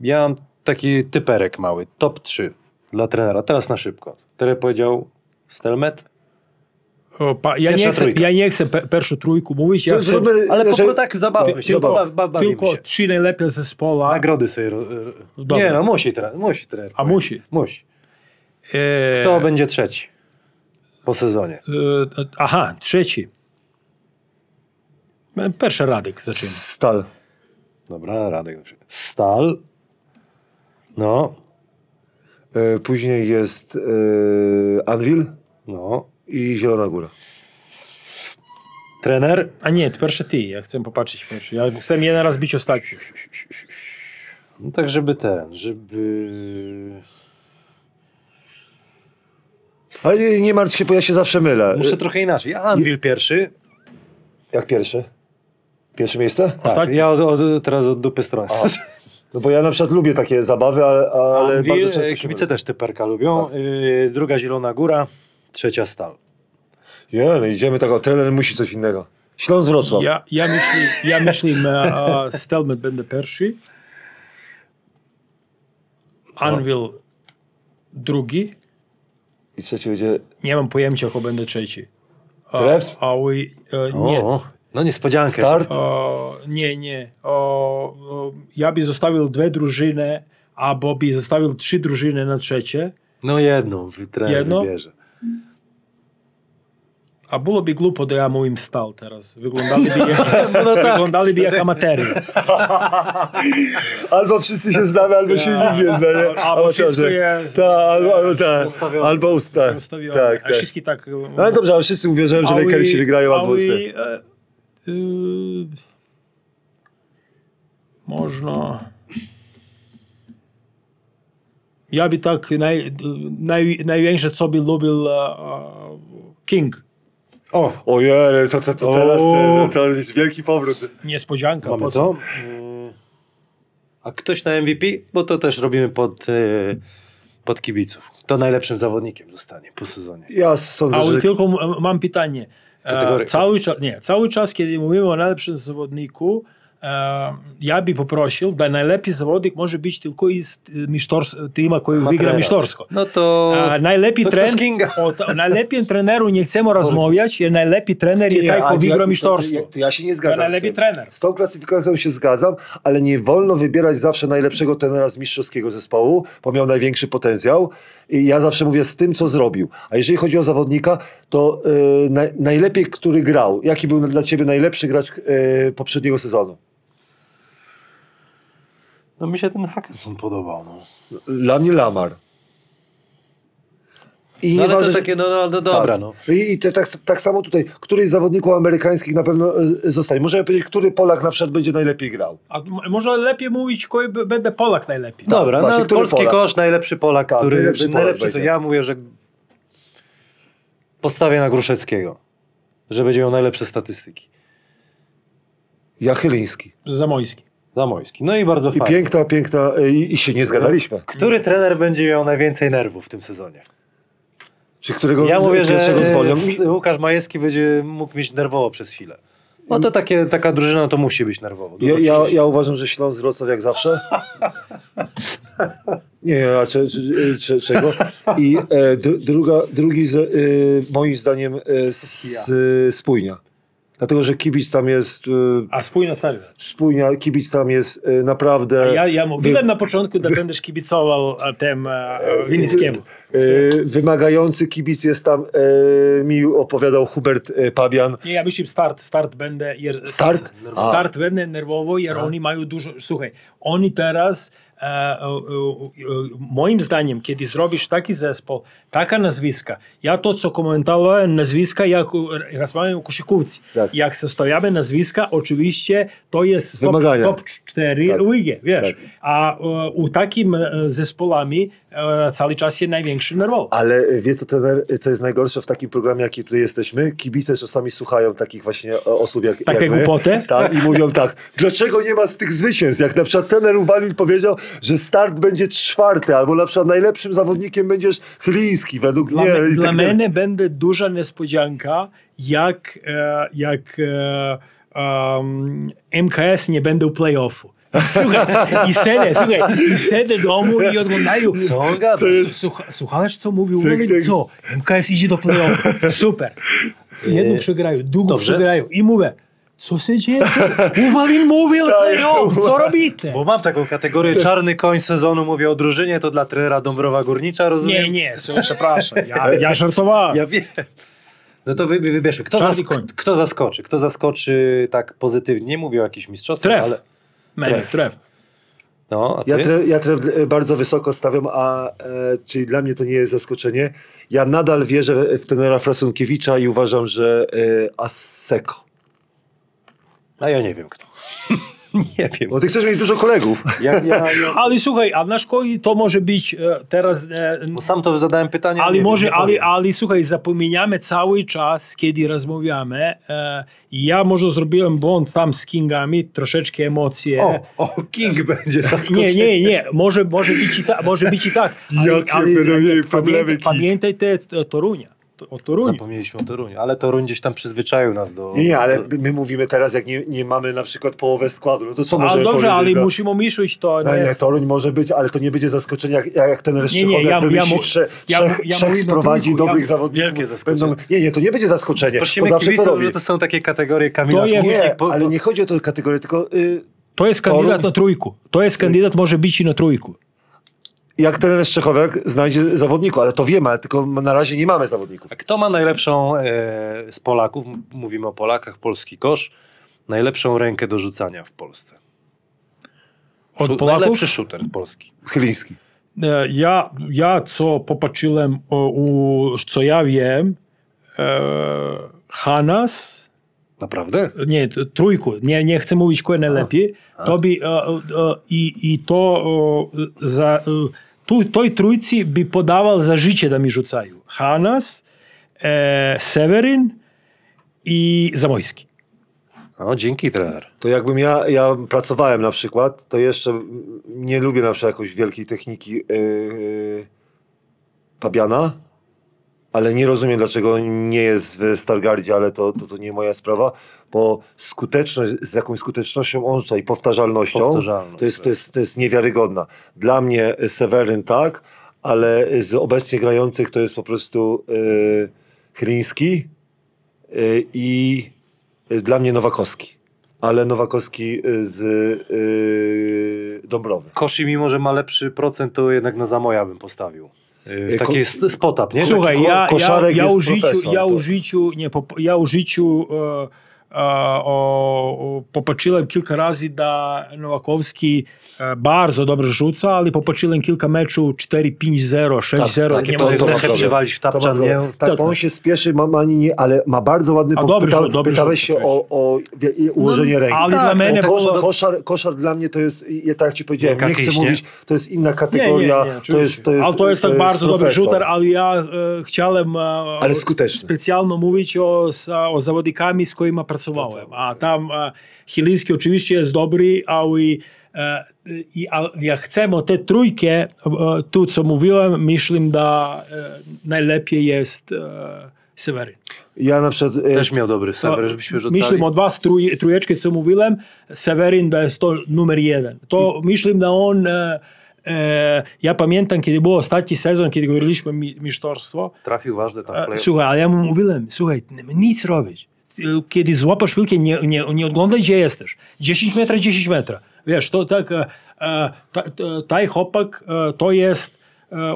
Ja mam taki typerek mały, top 3 dla trenera. Teraz na szybko. Trener powiedział Stelmet, O, pa, ja, Pierwsza nie chcę, trójka. ja nie chcę pe, pierwszą trójkę mówić, ja To chcę zróbmy- ale po Znaczy- prostu tak zabawmy się, Tylko- baw, baw, bawimy tylko się. trzy najlepiej zespoła. Nagrody sobie... ro- ro- Dobra. Nie no, musi trener, musi trener. A musi? Musi. E, Kto będzie trzeci po sezonie? e, aha, trzeci. E, Pierwszy Radek zaczyna. Stal. Dobra, Radek. na przykład. Stal. No, E, później jest e, Anvil no. i Zielona Góra. Trener? A nie, to pierwszy ty, ja chcę popatrzeć. Pierwszy. Ja chcę jeden raz być ostatni. No tak, żeby ten, żeby... Ale nie, nie martw się, bo ja się zawsze mylę. Muszę trochę inaczej. Ja Anvil pierwszy. Jak pierwszy? Pierwsze miejsce? Tak, Ostatni. ja od, od, teraz od dupy strony. No bo ja na przykład lubię takie zabawy, ale, ale Anvil, bardzo często e, się kibice mylę. też typerka lubią. Y, druga Zielona Góra, trzecia Stal. Nie, no idziemy tak, o, trener musi coś innego. Śląsk Wrocław. Ja, ja myślę, ja myślę, e, Stelmet będzie pierwszy. Anvil drugi. I trzeci będzie Nie mam pojęcia, kto będzie trzeci. A, Tref? A wy, e, nie. O, no niespodziankę. Start. O, nie, nie. O, o, ja by zostawił dwie drużyny, albo by zostawił trzy drużyny na trzecie. No jedną wy- trener Jedno? wybierze. A byłoby głupo, da ja mówię stal teraz. Wyglądaliby jak, No tak. wyglądaliby jak amatery. Albo wszyscy się znamy, albo się nikt nie zna, nie? Albo wszystko jest- Tak, albo, albo tak. Ustawione. Albo usta. Ustawione. Tak, A tak. wszystkie tak... No ale dobrze, ale wszyscy uwierzyłem, że wy- Lakersi wygrają albo e, e, Można... Ja by tak naj, naj, największe, co by lubił e, e, King. O, Ojej, to, to, to O. teraz to, to jest wielki powrót. Niespodzianka. mamy po co? to. A ktoś na MVP? Bo to też robimy pod, y, pod kibiców. Kto najlepszym zawodnikiem zostanie po sezonie? Ja sądzę, Ale że... tylko mam pytanie. E, Kategoria. cały, czas, nie, cały czas, kiedy mówimy o najlepszym zawodniku, e, ja by poprosił, da najlepiej zawodnik może być tylko iz mistrzors, tima koji Ma wygra trenera. mistrzorsko. No to... A to o, to, najlepiej treneru nie chcemy rozmawiać, je najlepiej trener je taj, ja- wygra to- mistrzostwo. To, to ja się nie zgadzam. trener. Z tą klasyfikacją się zgadzam, ale nie wolno wybierać zawsze najlepszego trenera z mistrzowskiego zespołu, bo miał największy potencjał. I ja zawsze mówię z tym, co zrobił. A jeżeli chodzi o zawodnika, to yy, naj, najlepiej, który grał. Jaki był dla ciebie najlepszy gracz yy, poprzedniego sezonu? No mi się ten Hackenson podobał. No, Dla mnie Lamar. I no ale nieważne- to takie, no, no, no dobra, tak. no. I, i te, tak, tak samo tutaj, któryś z zawodników amerykańskich na pewno e, zostanie. Możemy powiedzieć, który Polak na przykład będzie najlepiej grał. A może lepiej mówić, koji b- będzie Polak najlepiej. Dobra, właśnie, no, który polski Polak? kosz, najlepszy Polak, Tak, który najlepszy najlepszy, Polak co będzie. ja mówię, że postawię na Gruszeckiego, że będzie miał najlepsze statystyki. Jachyliński. Zamojski. Zamojski. No i bardzo I fajnie. piękna, piękna, e, i, i się nie zgadaliśmy. Który trener będzie miał najwięcej nerwów w tym sezonie? Czy którego Ja mówię, że pierwszego zwolnią? e, Łukasz Majewski będzie mógł mieć nerwowo przez chwilę. No to takie, taka drużyna to musi być nerwowo. Ja, ja, ja uważam, że Śląsk Wrocław jak zawsze. Nie, a cze, cze, cze, czego? I e, dru, druga, drugi z, e, moim zdaniem e, s, e, spójnia. Dlatego, że kibic tam jest e, A spójna stawia. spójnia, kibic tam jest e, naprawdę Ja, ja mówiłem na początku, że będziesz kibicował tem Winnickiemu. e, wymagający kibic jest tam, mi opowiadał Hubert Pabian. Nie, ja myślę, start, start będzie... Jer, Start? Start będzie nerwowo, jer oni mają dużo... Słuchaj, oni teraz... E, e, e, moim zdaniem, kiedy zrobisz taki zespół, taka nazwiska, ja to, co komentowałem, nazwiska, jak rozmawiam o koszykówce, Tak. jak zostawiamy nazwiska, oczywiście to jest top, Wymagania. top 4 Tak. ligi, wiesz. Tak. A u takim zespołami cały czas jest największy nerwowo. Ale wie co, trener, co jest najgorsze w takim programie, jaki tutaj jesteśmy? Kibice czasami słuchają takich właśnie e, osób jak, Takie jak głupoty? Tak, i mówią tak, dlaczego nie ma z tych zwycięstw? Jak na przykład trener Uwalin powiedział, że start będzie czwarty, albo na przykład najlepszym zawodnikiem będziesz Chyliński, według Dla, mnie. me, dla tak mnie będzie duża niespodzianka, jak, e, jak e, um, MKS nie będą playoffu. Słuchaj, i sedę, słuchaj, i sedę domu i oglądają. Co on gada? Co jest? Słucha, słuchałeś, co mówił? Jak- co? MKS idzie do playoffu. Super. Jedną E, przegrają, drugą przegrają. I mówię, co się dzieje? Uwalin mówił, playoff, co robicie? Bo mam taką kategorię czarny koń sezonu, mówię o drużynie, to dla trenera Dąbrowa Górnicza, rozumiem? Nie, nie, so, przepraszam, ja, ja żartowałem. Ja wiem. No to wy, wybierzmy. Kto, zask- kto zaskoczy? Kto zaskoczy tak pozytywnie? Nie mówię o jakichś mistrzostwach, Tref. ale... Mene, Tref. No, a ty? Ja, tre, ja tref e, bardzo wysoko stawiam, a e, czyli dla mnie to nie jest zaskoczenie. Ja nadal wierzę w trenera Frasunkiewicza i uważam, że e, Aseko. A ja nie wiem kto. nie wiem. Bo ty chcesz mieć dużo kolegów. Ja, ja, ja, Ale słuchaj, a nasz koji to może być e, teraz... E, bo sam to zadałem pytanie. ale może, wiem, ale, ale słuchaj, zapominamy cały czas, kiedy rozmawiamy. E, ja może zrobiłem błąd tam z Kingami, troszeczkę emocje. O, o, King będzie zaskoczony. Nie, nie, nie, może, może, być i ta, może być i tak. Ale, Jakie będą mieli problemy, pamiętaj, King. pamiętajcie o Torunia. O Toruniu. Zapomnieliśmy o Toruniu, ale Toruń gdzieś tam przyzwyczaił nas do... Nie, ale do- my mówimy teraz, jak nie, nie mamy na przykład połowę składu, no to co Ale możemy dobrze, ale powiedzieć? no? musimy myśleć to. Nie nie, jest- Toruń może być, ale to nie będzie zaskoczenie, jak, jak ten Nie, nie, Reszczychowiak ja- ja wymyśli ja- trzech, ja trzech sprowadzi trójku, dobrych ja- zawodników. Będą, nie, nie, to nie będzie zaskoczenie, Prosimy bo zawsze to robi. że to są takie kategorie Kamila To jest- Nie, po- ale nie chodzi o tę kategorię, tylko y, To jest Toruń- kandydat na trójku. To jest kandydat, może być i na trójku. Jak ten Reszczychowiak znajdzie zawodników, ale to wiemy, ale tylko na razie nie mamy zawodników. A Kto ma najlepszą e, z Polaków, mówimy o Polakach, polski kosz, najlepszą rękę do rzucania w Polsce? Od Szu- Polaków? Najlepszy shooter polski. Chyliński. E, Ja, ja co popatrzyłem, o, u, co ja wiem, e, Hanas, Naprawdę? nie, trójku, nie, nie chcę mówić kto najlepiej, to by, e, e, i, i to e, za, e, tu, toj trójcy by podawał za życie da mi rzucają. Hanas, e, Seweryn i Zamojski. No, dzięki trener. To jakbym ja, ja pracowałem na przykład, to jeszcze nie lubię na przykład jakoś wielkiej techniki yy, Pabiana, ale nie rozumiem dlaczego nie jest w Stargardzie, ale to, to, to nie moja sprawa, bo skuteczność, z jaką skutecznością on i powtarzalnością, Powtarzalność, to jest, tak. to, jest, to jest niewiarygodna. Dla mnie Seweryn tak, ale z obecnie grających to jest po prostu yy, Chryński yy, i yy, dla mnie Nowakowski. Ale Nowakowski z yy, Dąbrowy. Koszy, mimo że ma lepszy procent, to jednak na Zamoja bym postawił. Ko- taki jest spot-up, nie? Słuchaj, ja, ja, ja, u życiu, ja, życiu, nie, ja u życiu popatrzyłem kilka razy da Nowakowski e, bardzo dobrze rzuca, ale popatrzyłem kilka meczów 4-5-0, 6-0. tak, nie to- mogę to ma trochę problem. przywalić w To ma tapczan, nie? Tak, Tak, on tak. się spieszy, ma, ma nie, ale ma bardzo ładny A dobry Pyta, dobry pytałeś się o, o wie- ułożenie No, ręki. ale tak, dla mnie no, koszar, koszar, koszar dla mnie to jest, ja tak ci powiedziałem, Miękka nie chcę nie? mówić, to jest inna Nie, kategoria, nie, nie, to, jest, to jest ale to jest tak bardzo dobry profesor. shooter, ale ja e, chciałem e, Ale skuteczny. mówić o, o zawodnikami, z którymi pracowałem. A tam e, Chiliński oczywiście jest dobry, ale i, a, jak chcemy te trójkę, e, tu co mówiłem, myślę, że najlepiej jest e, Seweryn. Ja na przykład... e, Też miał dobry serwer, żebyśmy rzucali. Myślę od was trój, trójeczki, co mówiłem, Seweryn to jest to numer jeden. To myślę, że on, e, ja pamiętam, kiedy był ostatni sezon, kiedy mówiliśmy mi, mistrzostwo, Trafił ważny tam e, słuchaj, ale ja mu mówiłem, słuchaj, nic robić. Kiedy złapasz piłkę, nie, nie, nie oglądaj, gdzie jesteś. 10 metrów, 10 metrów. Wiesz, to tak, e, e, ta, ta, taj chłopak e, to jest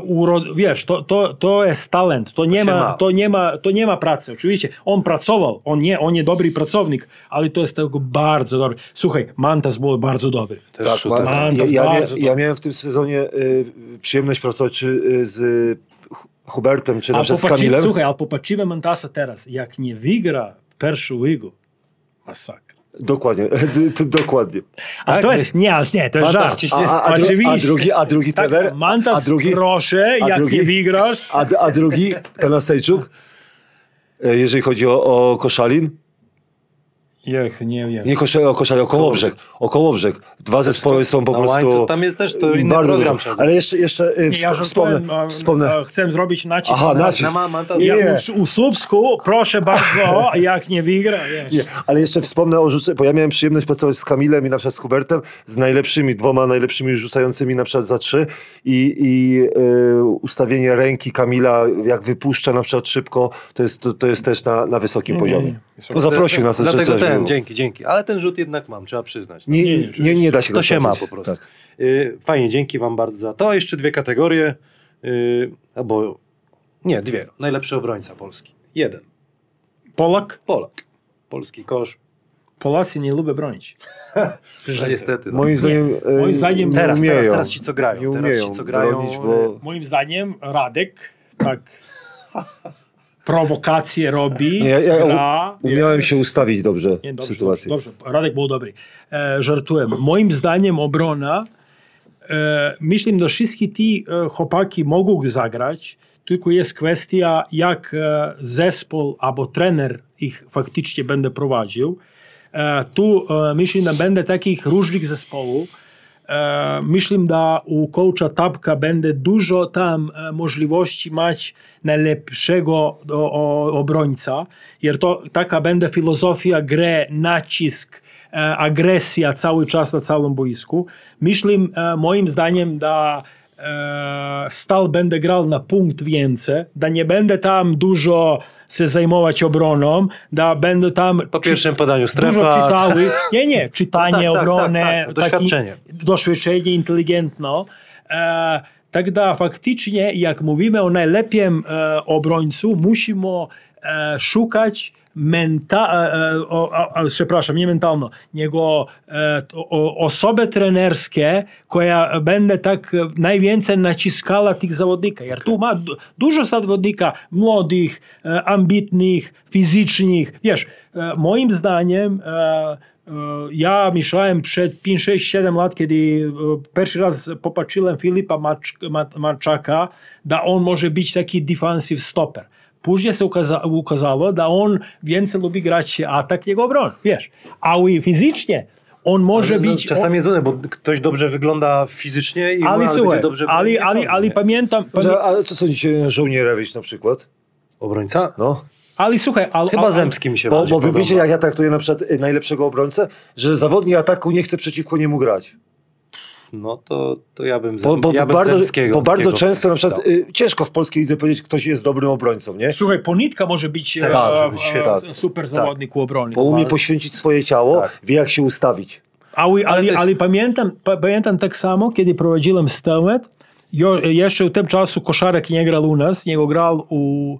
urod, wiesz, to, to, to jest talent, to nie, ma, ma. to, nie ma, to nie ma pracy. Oczywiście, on pracował, on nie, on nie dobry pracownik, ale to jest tego bardzo dobry. Słuchaj, Mantas był bardzo dobry. Też Tak, shooter. ma, Man, to ja, jest ja, mia, bardzo ja miałem w tym sezonie y, przyjemność pracować y, z y, Hubertem, czy na z Kamilem. słuchaj, ale popatrzymy Mantasa teraz, jak nie wygra pierwszą ligę, masakra. Dokładnie, dokładnie. A Tak? to jest, nie, nie, to jest Mantas żart. A, a, a, dru, a drugi, a drugi Tak, trener? Mantas, a drugi, proszę, a jak drugi? nie wygrasz, a, a drugi, Tanasejczuk? E, Jeżeli chodzi o, o Koszalin? Jech, nie wiem. Nie Koszalin, o Koszalin, o Kołobrzeg. O Kołobrzeg. Dwa zespoły są po Na prostu... łańcuch, tam jest też to inny bardzo program. dużo. Ale jeszcze, jeszcze e, Nie, ja wsp- wspomnę, a, wspomnę. a, chcę zrobić nacisk. Aha, na- nacisk. Na Mantas- Nie. Ja u, u Słupsku, proszę bardzo, jak nie wygra, wiesz. Nie, ale jeszcze wspomnę o rzucie, bo ja miałem przyjemność pracować z Kamilem i na przykład z Hubertem, z najlepszymi, dwoma najlepszymi rzucającymi na przykład za trzy i, i e, ustawienie ręki Kamila, jak wypuszcza na przykład szybko, to jest, to, to jest też na, na wysokim Nie, poziomie. nie, nie. No, zaprosił nas, Dlatego ten, dzięki, dzięki. Ale ten rzut jednak mam, trzeba przyznać. Nie, Nie, nie, da się go To się ma po prostu. Tak. Y, Fajnie, dzięki wam bardzo za to. Jeszcze dwie kategorie. y, Albo nie, dwie. Najlepszy obrońca Polski. Jeden. Polak? Polak. Polski kosz. Polacy nie lubią bronić. No, niestety. No. Moim zdaniem, e, Moim zdaniem- nie Teraz, umieją. teraz, teraz ci co grają. Nie teraz umieją ci co grają. bronić, bo... Moim zdaniem Radek tak prowokacje robi, Nie, ja- gra. Umiałem się ustawić dobrze Nie, w dobrze, sytuacji. Dobrze, dobrze. Radek był dobry. E, żartuję. Moim zdaniem obrona, e, myślę, że wszystkie ci e, chłopaki mogą zagrać, tylko jest kwestia, jak e, zespół albo trener ich faktycznie będzie prowadził. E, tu myślę, że będzie takich różnych zespołów. E, myślę, że u coacha Tapka będzie dużo tam e, możliwości mać najlepszego obrońca, jer to taka będzie filozofia gry, nacisk, e, agresja cały czas na całym boisku. Myślę, e, moim zdaniem, e, Stal będzie grał na punkt więcej, da nie będę tam dużo się zajmować obroną, da będę tam Po pierwszym podaniu dużo strefa. czytały. Nie, nie, czytanie Tak, tak, obrony, tak, tak, doświadczenie. Taki, doświadczenie inteligentno. E, Тогда faktycznie, jak mówimy o najlepszym e, obrońcu, musimy e, szukać menta, e, o, o, o, przepraszam, nie mentalno, niego e, o, trenerskie, która będzie tak e, najwięcej naciskała tych zawodników. Jer tu ma du- dużo zawodnika młodych, e, ambitnych, fizycznych. Wiesz, e, moim zdaniem e, e, ja myślałem przed 5, 6, 7 lat, kiedy e, pierwszy raz popatrzyłem Filipa Marczaka, że on może być taki defensive stopper. Później się ukaza- ukazało, że on więcej lubi grać atak niego obron, wiesz. Ale fizycznie on może No, być... czasami jest trudne, bo ktoś dobrze wygląda fizycznie i ale ale słuchaj, będzie dobrze ale, ale, ale pamiętam... Że, a co sądzicie Żołnierewicz na przykład? Obrońca? No. Ale słuchaj... Ale, Chyba ale, Zemski mi się Bo, bo wy wiecie, jak ja traktuję na przykład najlepszego obrońcę, że zawodnik ataku nie chce przeciwko niemu grać. No to, to ja bym, Bo, bo, ja bym bardzo, Zemskiego bo bardzo często na przykład y, ciężko w polskiej lidze powiedzieć, ktoś jest dobrym obrońcą, nie? Słuchaj, Ponitka może być Tak, e, może e, być e, świetny. super zawodnik u obrony. Bo umie poświęcić swoje ciało, Tak. wie jak się ustawić. Ale, ale, Ale pamiętam, pa, pamiętam tak samo, kiedy prowadziłem Stelmet, jo, jeszcze w tym czasu Koszarek nie grał u nas, nie grał u,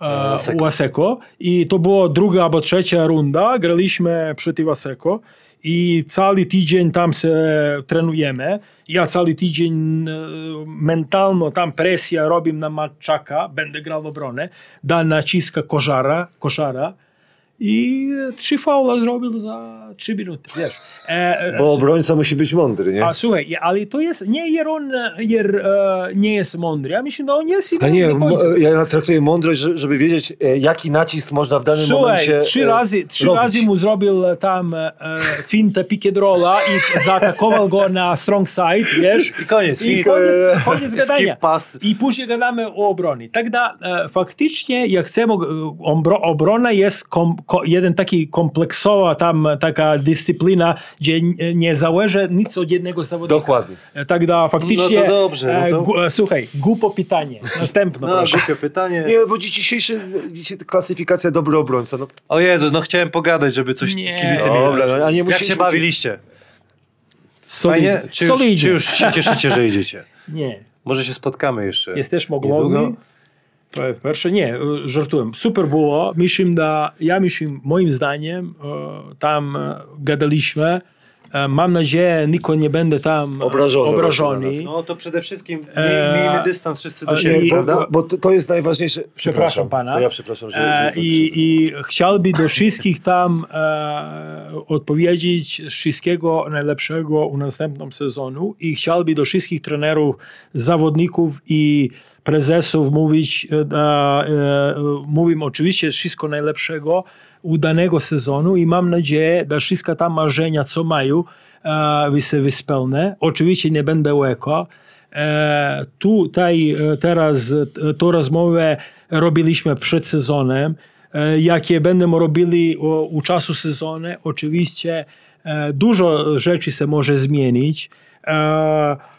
e, Aseko. u Aseko. I to była druga albo trzecia runda. Graliśmy przeciw Aseko. I cały tydzień tam się trenujemy. Ja cały tydzień e, mentalno tam presja robię na Matczaka, będę grał w obronę, da naciska koszara, koszara i e, trzy faula zrobił za trzy minuty, wiesz. E, e, Bo obrońca musi być mądry, nie? a słuchaj, ja- ale to jest, nie jer on jer, e, nie jest mądry, ja myślę, no on jest i A nie, do końca. mo- ja traktuję mądrość, że- żeby wiedzieć, e, jaki nacisk można w danym Słuchaj, momencie trzy e, razy, trzy robić. razy mu zrobił e, tam e, fintę pick and rolla i zaatakował go na strong side, wiesz? I koniec. I I koniec, koniec gadania. Skip pass. I później gadamy o obronie. Тогда e, faktycznie, jak chcemy, e, obro, obrona jest kom, ko, jeden taki kompleksowa tam taka dyscyplina, gdzie nie zależy nic od jednego zawodnika. Dokładnie. E, tak da faktycznie... No to dobrze. No e, to... Gu, e, słuchaj, głupo pytanie. Następne no. Głupie pytanie. Nie, bo dzisiejsza klasyfikacja dobry obrońca. No. O Jezu, no chciałem pogadać, żeby coś nie. kibice mieli. Dobra, no, a nie Jak się bawiliście? Solid, Czy, już, czy już się cieszycie, że idziecie? Nie. Może się spotkamy jeszcze. Jest też mogło. Po Перше, ні, е, жартуємо. Супер було. Мішим да, я мішим, моїм зданням, е, там е, gadaliśmy. E, Mam nadzieję, nikt nie będzie tam Obrażony obrażony. No to przede wszystkim miej- Eee, miejmy dystans wszyscy do a- siebie, i- prawda? bo, bo to, to jest najważniejsze. Przepraszam pana. To ja przepraszam, że... E, że I, I chciałbym do wszystkich tam e, odpowiedzieć wszystkiego najlepszego u następnym sezonu i chciałbym do wszystkich trenerów, zawodników i prezesów mówić, e, da, e, mówimy oczywiście wszystko najlepszego udanego sezonu i mam nadzieję, że wszystkie tam marzenia, co mają, e, się wyspełnią. Oczywiście nie będę łeko. E, tutaj e, teraz e, tą rozmowę robiliśmy przed sezonem. E, jakie będziemy robili o, u czasu sezonu, oczywiście e, dużo rzeczy się może zmienić. E, e,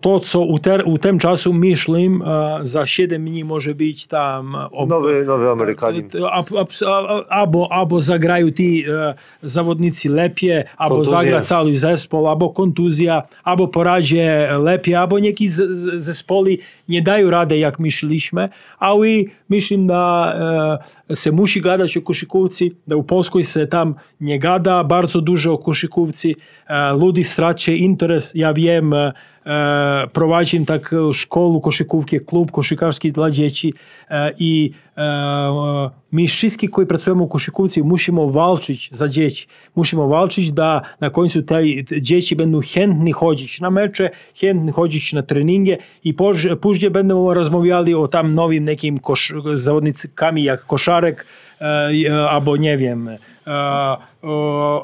to, co u, ter, u tym czasu myślę, e, za 7 dni może być tam ob, Nowy, nowy Amerykanin. Albo, albo zagrają ci e, zawodnicy lepiej, albo zagra cały zespół, albo kontuzja, albo poradzie lepiej, albo jakieś z- z- zespoły nie dają rady, jak myśleliśmy, ale myślę, że e, się musi gadać o koszykówce, że u Polsku się tam nie gada bardzo dużo o koszykówce, e, ludzie stracą interes, ja wiem, e, e, prowadzimy taką szkołę koszykówki, klub koszykarski dla dzieci e, i e, e, my wszyscy, którzy pracujemy w koszykówce, musimy walczyć za dzieci. Musimy walczyć, da na końcu te dzieci będą chętni chodzić na mecze, chętni chodzić na treningi i później, będą rozmawiali o tam nowym jakim kosz, jak koszarek e, e, albo nie wiem. E, e,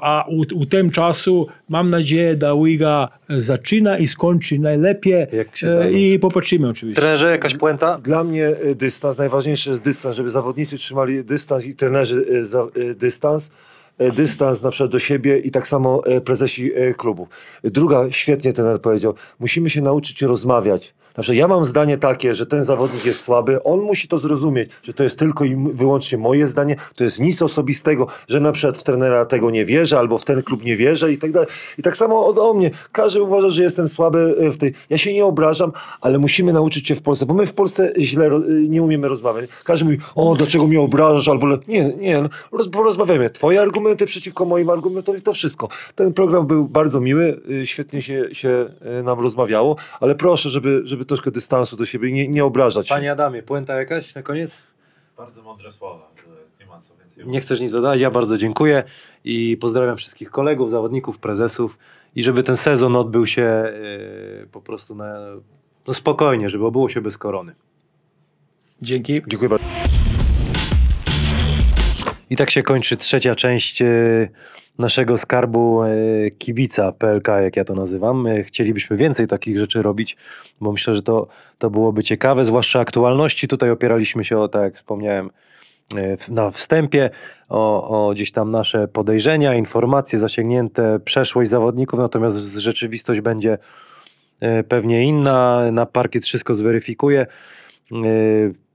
a u, u tym czasu mam nadzieję, że Liga zaczyna i skończy najlepiej Jak się e, da, i popatrzymy oczywiście. Trenerze, jakaś puenta? Dla mnie e, dystans, najważniejszy jest dystans, żeby zawodnicy trzymali dystans i trenerzy e, za, e, dystans. E, Dystans na przykład do siebie i tak samo e, prezesi e, klubu. Druga, świetnie trener powiedział, musimy się nauczyć rozmawiać. Na przykład ja mam zdanie takie, że ten zawodnik jest słaby, on musi to zrozumieć, że to jest tylko i wyłącznie moje zdanie, to jest nic osobistego, że na przykład w trenera tego nie wierzę, albo w ten klub nie wierzę i tak dalej. I tak samo od, o mnie. Każdy uważa, że jestem słaby e, w tej... Ja się nie obrażam, ale musimy nauczyć się w Polsce, bo my w Polsce źle y, nie umiemy rozmawiać. Każdy mówi, o, dlaczego mnie obrażasz, albo nie, nie, no, roz, porozmawiamy. Twoje argumenty przeciwko moim argumentom i to wszystko. Ten program był bardzo miły, y, świetnie się, się nam rozmawiało, ale proszę, żeby, żeby troszkę dystansu do siebie i nie, nie obrażać się. Panie Adamie, puenta jakaś na koniec? Bardzo mądre słowa, nie ma co więcej Nie chcesz nic dodać, ja bardzo dziękuję i pozdrawiam wszystkich kolegów, zawodników, prezesów i żeby ten sezon odbył się e, po prostu na, no spokojnie, żeby obyło się bez korony. Dzięki. Dziękuję bardzo. I tak się kończy trzecia część e, naszego skarbu e, kibica PLK, jak ja to nazywam. E, Chcielibyśmy więcej takich rzeczy robić, bo myślę, że to, to byłoby ciekawe, zwłaszcza aktualności. Tutaj opieraliśmy się o, tak jak wspomniałem e, na wstępie, o, o gdzieś tam nasze podejrzenia, informacje zasięgnięte, przeszłość zawodników, natomiast rzeczywistość będzie pewnie inna. Na parkiet wszystko zweryfikuje.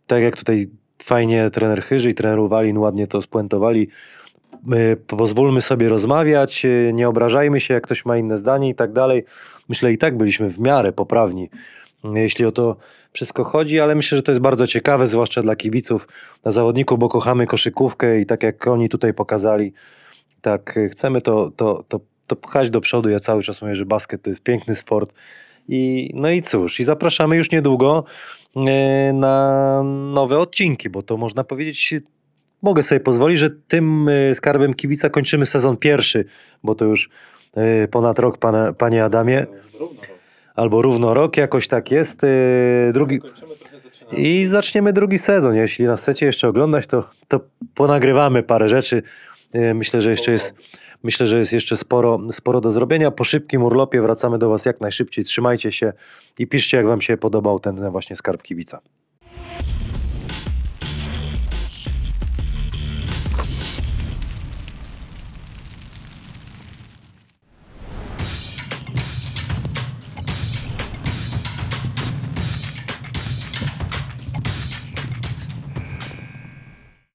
Tak jak tutaj fajnie trener Chyży i trener Uwalin ładnie to spuentowali. My pozwólmy sobie rozmawiać, e, nie obrażajmy się, jak ktoś ma inne zdanie i tak dalej. Myślę, i tak byliśmy w miarę poprawni jeśli o to wszystko chodzi, ale myślę, że to jest bardzo ciekawe, zwłaszcza dla kibiców, dla zawodników, bo kochamy koszykówkę i tak jak oni tutaj pokazali, tak y, chcemy to, to, to, to pchać do przodu. Ja cały czas mówię, że basket to jest piękny sport. I, no i cóż, i zapraszamy już niedługo na nowe odcinki, bo to można powiedzieć, mogę sobie pozwolić, że tym e, skarbem kibica kończymy sezon pierwszy, bo to już e, ponad rok, pana, panie Adamie, albo równo rok, jakoś tak jest. e, Drugi, i zaczniemy drugi sezon. Jeśli nas chcecie jeszcze oglądać, to, to ponagrywamy parę rzeczy. Myślę, że jeszcze jest, myślę, że jest jeszcze sporo, sporo do zrobienia. Po szybkim urlopie wracamy do Was jak najszybciej. Trzymajcie się i piszcie, jak Wam się podobał ten właśnie skarb kibica.